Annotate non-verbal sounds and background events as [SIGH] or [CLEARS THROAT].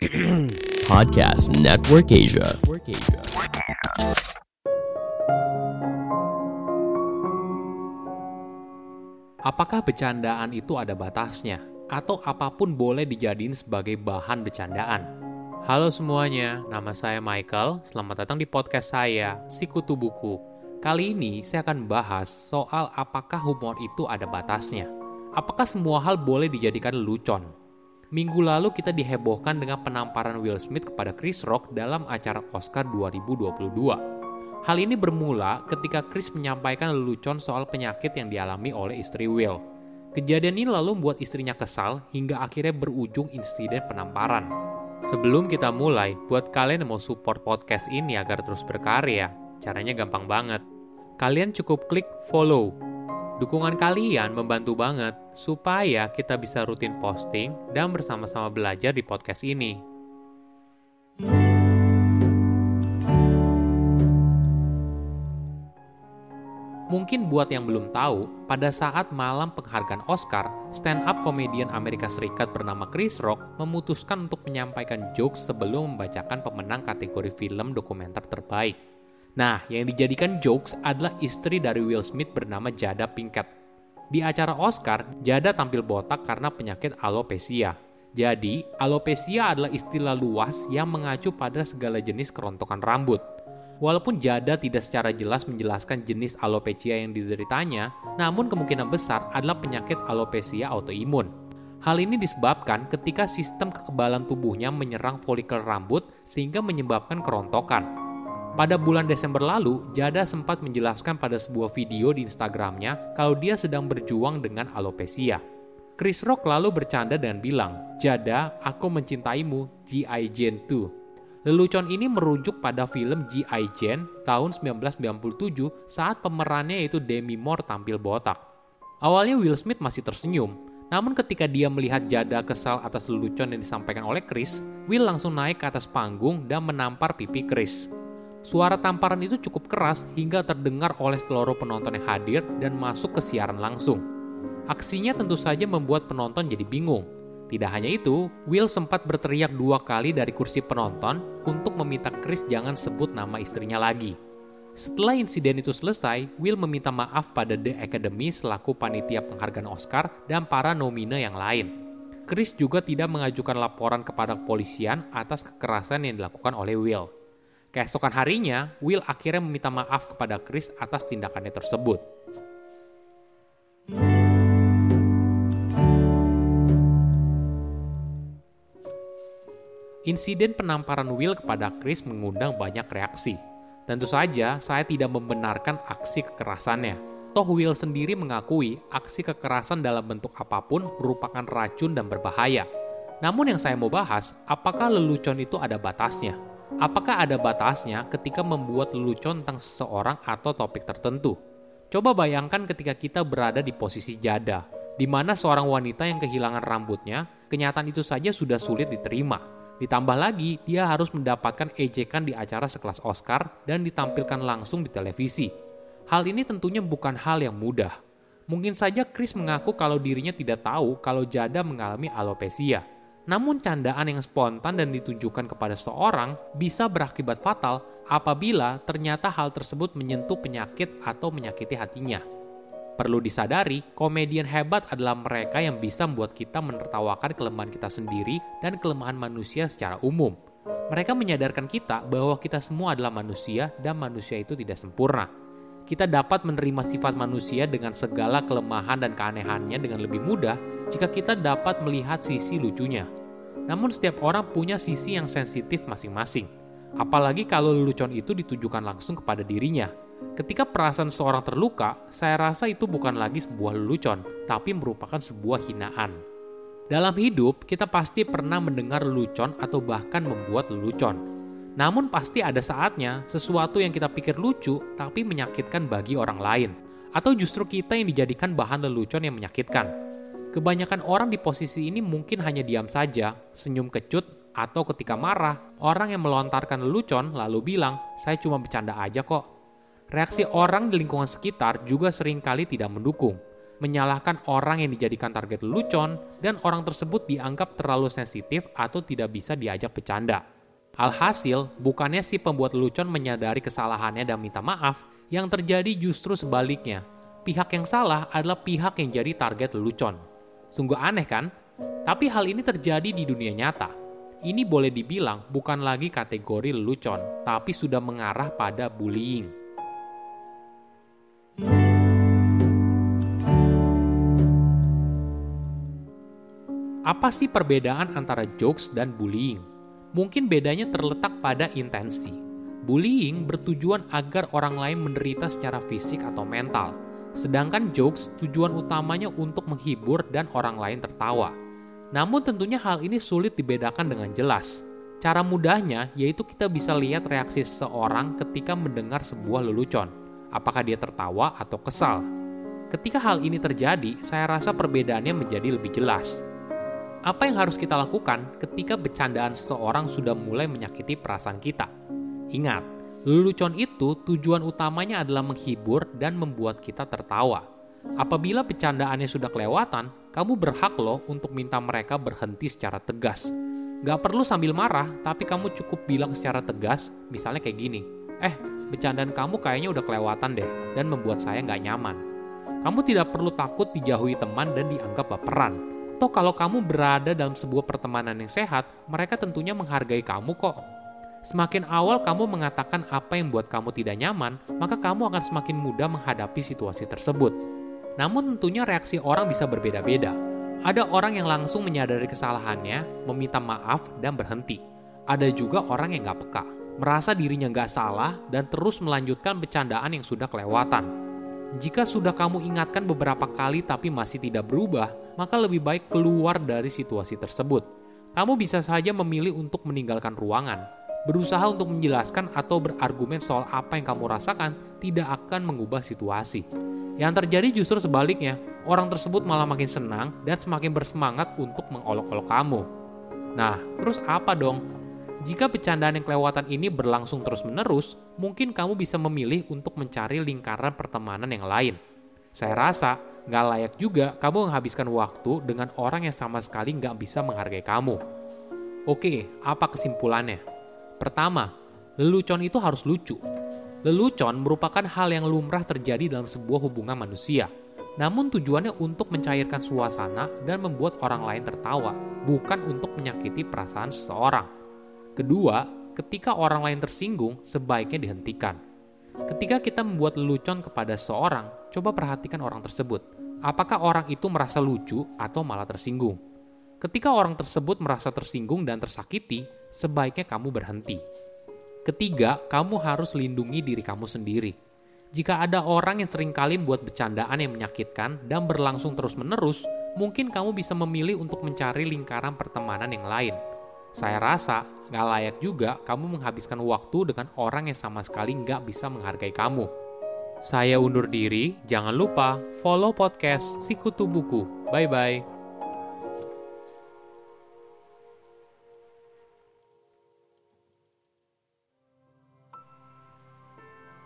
[CLEARS THROAT] Podcast Network Asia. Apakah bercandaan itu ada batasnya? Atau apa pun boleh dijadiin sebagai bahan bercandaan? Halo semuanya, nama saya Michael. Selamat datang di podcast saya, Sikutu Buku. Kali ini saya akan bahas soal apakah humor itu ada batasnya. Apakah semua hal boleh dijadikan lelucon? Minggu lalu kita dihebohkan dengan penamparan Will Smith kepada Chris Rock dalam acara Oscar 2022. Hal ini bermula ketika Chris menyampaikan lelucon soal penyakit yang dialami oleh istri Will. Kejadian ini lalu membuat istrinya kesal hingga akhirnya berujung insiden penamparan. Sebelum kita mulai, buat kalian yang mau support podcast ini agar terus berkarya, caranya gampang banget. Kalian cukup klik follow. Dukungan kalian membantu banget supaya kita bisa rutin posting dan bersama-sama belajar di podcast ini. Mungkin buat yang belum tahu, pada saat malam penghargaan Oscar, stand-up komedian Amerika Serikat bernama Chris Rock memutuskan untuk menyampaikan jokes sebelum membacakan pemenang kategori film dokumenter terbaik. Nah, yang dijadikan jokes adalah istri dari Will Smith bernama Jada Pinkett. Di acara Oscar, Jada tampil botak karena penyakit alopecia. Jadi, alopecia adalah istilah luas yang mengacu pada segala jenis kerontokan rambut. Walaupun Jada tidak secara jelas menjelaskan jenis alopecia yang dideritanya, namun kemungkinan besar adalah penyakit alopecia autoimun. Hal ini disebabkan ketika sistem kekebalan tubuhnya menyerang folikel rambut sehingga menyebabkan kerontokan. Pada bulan Desember lalu, Jada sempat menjelaskan pada sebuah video di Instagramnya kalau dia sedang berjuang dengan alopecia. Chris Rock lalu bercanda dan bilang, Jada, aku mencintaimu, G.I. Jane 2. Lelucon ini merujuk pada film G.I. Jane tahun 1997 saat pemerannya yaitu Demi Moore tampil botak. Awalnya Will Smith masih tersenyum, namun ketika dia melihat Jada kesal atas lelucon yang disampaikan oleh Chris, Will langsung naik ke atas panggung dan menampar pipi Chris. Suara tamparan itu cukup keras hingga terdengar oleh seluruh penonton yang hadir dan masuk ke siaran langsung. Aksinya tentu saja membuat penonton jadi bingung, tidak hanya itu, Will sempat berteriak dua kali dari kursi penonton untuk meminta Chris jangan sebut nama istrinya lagi. Setelah insiden itu selesai, Will meminta maaf pada The Academy selaku panitia penghargaan Oscar dan para nomine yang lain. Chris juga tidak mengajukan laporan kepada kepolisian atas kekerasan yang dilakukan oleh Will. Keesokan harinya, Will akhirnya meminta maaf kepada Chris atas tindakannya tersebut. Insiden penamparan Will kepada Chris mengundang banyak reaksi. Tentu saja, saya tidak membenarkan aksi kekerasannya. Toh Will sendiri mengakui aksi kekerasan dalam bentuk apa pun merupakan racun dan berbahaya. Namun yang saya mau bahas, apakah lelucon itu ada batasnya? Apakah ada batasnya ketika membuat lelucon tentang seseorang atau topik tertentu? Coba bayangkan ketika kita berada di posisi jada, di mana seorang wanita yang kehilangan rambutnya, kenyataan itu saja sudah sulit diterima Ditambah lagi, dia harus mendapatkan ejekan di acara sekelas Oscar dan ditampilkan langsung di televisi. Hal ini tentunya bukan hal yang mudah. Mungkin saja Chris mengaku kalau dirinya tidak tahu kalau Jada mengalami alopecia. Namun candaan yang spontan dan ditujukan kepada seorang bisa berakibat fatal apabila ternyata hal tersebut menyentuh penyakit atau menyakiti hatinya. Perlu disadari, komedian hebat adalah mereka yang bisa membuat kita menertawakan kelemahan kita sendiri dan kelemahan manusia secara umum. Mereka menyadarkan kita bahwa kita semua adalah manusia dan manusia itu tidak sempurna. Kita dapat menerima sifat manusia dengan segala kelemahan dan keanehannya dengan lebih mudah jika kita dapat melihat sisi lucunya. Namun setiap orang punya sisi yang sensitif masing-masing. Apalagi kalau lelucon itu ditujukan langsung kepada dirinya. Ketika perasaan seorang terluka, saya rasa itu bukan lagi sebuah lelucon, tapi merupakan sebuah hinaan. Dalam hidup, kita pasti pernah mendengar lelucon atau bahkan membuat lelucon. Namun pasti ada saatnya sesuatu yang kita pikir lucu tapi menyakitkan bagi orang lain. Atau justru kita yang dijadikan bahan lelucon yang menyakitkan. Kebanyakan orang di posisi ini mungkin hanya diam saja, senyum kecut, atau ketika marah, orang yang melontarkan lelucon lalu bilang, saya cuma bercanda aja kok. Reaksi orang di lingkungan sekitar juga sering kali tidak mendukung. menyalahkan orang yang dijadikan target lelucon, dan orang tersebut dianggap terlalu sensitif atau tidak bisa diajak bercanda. Alhasil, bukannya si pembuat lelucon menyadari kesalahannya dan minta maaf, yang terjadi justru sebaliknya. Pihak yang salah adalah pihak yang jadi target lelucon. Sungguh aneh kan? Tapi hal ini terjadi di dunia nyata. Ini boleh dibilang bukan lagi kategori lelucon, tapi sudah mengarah pada bullying. Apa sih perbedaan antara jokes dan bullying? Mungkin bedanya terletak pada intensi. Bullying bertujuan agar orang lain menderita secara fisik atau mental, sedangkan jokes tujuan utamanya untuk menghibur dan orang lain tertawa. Namun tentunya hal ini sulit dibedakan dengan jelas. Cara mudahnya yaitu kita bisa lihat reaksi seseorang ketika mendengar sebuah lelucon. Apakah dia tertawa atau kesal? Ketika hal ini terjadi, saya rasa perbedaannya menjadi lebih jelas. Apa yang harus kita lakukan ketika bercandaan seseorang sudah mulai menyakiti perasaan kita? Ingat, lelucon itu tujuan utamanya adalah menghibur dan membuat kita tertawa. Apabila bercandaannya sudah kelewatan, kamu berhak loh untuk minta mereka berhenti secara tegas. Gak perlu sambil marah, tapi kamu cukup bilang secara tegas, misalnya kayak gini, Eh, bercandaan kamu kayaknya udah kelewatan deh, dan membuat saya gak nyaman. Kamu tidak perlu takut dijauhi teman dan dianggap baperan Toh kalau kamu berada dalam sebuah pertemanan yang sehat, mereka tentunya menghargai kamu kok. Semakin awal kamu mengatakan apa yang buat kamu tidak nyaman, maka kamu akan semakin mudah menghadapi situasi tersebut. Namun tentunya reaksi orang bisa berbeda-beda. Ada orang yang langsung menyadari kesalahannya, meminta maaf, dan berhenti. Ada juga orang yang gak peka, merasa dirinya gak salah, dan terus melanjutkan bercandaan yang sudah kelewatan. Jika sudah kamu ingatkan beberapa kali tapi masih tidak berubah, maka lebih baik keluar dari situasi tersebut. Kamu bisa saja memilih untuk meninggalkan ruangan. Berusaha untuk menjelaskan atau berargumen soal apa yang kamu rasakan tidak akan mengubah situasi. Yang terjadi justru sebaliknya, orang tersebut malah makin senang dan semakin bersemangat untuk mengolok-olok kamu. Nah, terus apa dong? Jika bercandaan yang kelewatan ini berlangsung terus-menerus, mungkin kamu bisa memilih untuk mencari lingkaran pertemanan yang lain. Saya rasa nggak layak juga kamu menghabiskan waktu dengan orang yang sama sekali nggak bisa menghargai kamu. Oke, apa kesimpulannya? Pertama, lelucon itu harus lucu. Lelucon merupakan hal yang lumrah terjadi dalam sebuah hubungan manusia. Namun tujuannya untuk mencairkan suasana dan membuat orang lain tertawa, bukan untuk menyakiti perasaan seseorang. Kedua, ketika orang lain tersinggung, sebaiknya dihentikan. Ketika kita membuat lelucon kepada seseorang, coba perhatikan orang tersebut. Apakah orang itu merasa lucu atau malah tersinggung? Ketika orang tersebut merasa tersinggung dan tersakiti, sebaiknya kamu berhenti. Ketiga, kamu harus lindungi diri kamu sendiri. Jika ada orang yang sering kali membuat bercandaan yang menyakitkan dan berlangsung terus-menerus, mungkin kamu bisa memilih untuk mencari lingkaran pertemanan yang lain – saya rasa gak layak juga kamu menghabiskan waktu dengan orang yang sama sekali gak bisa menghargai kamu. Saya undur diri, jangan lupa follow podcast Sikutu Buku. Bye-bye.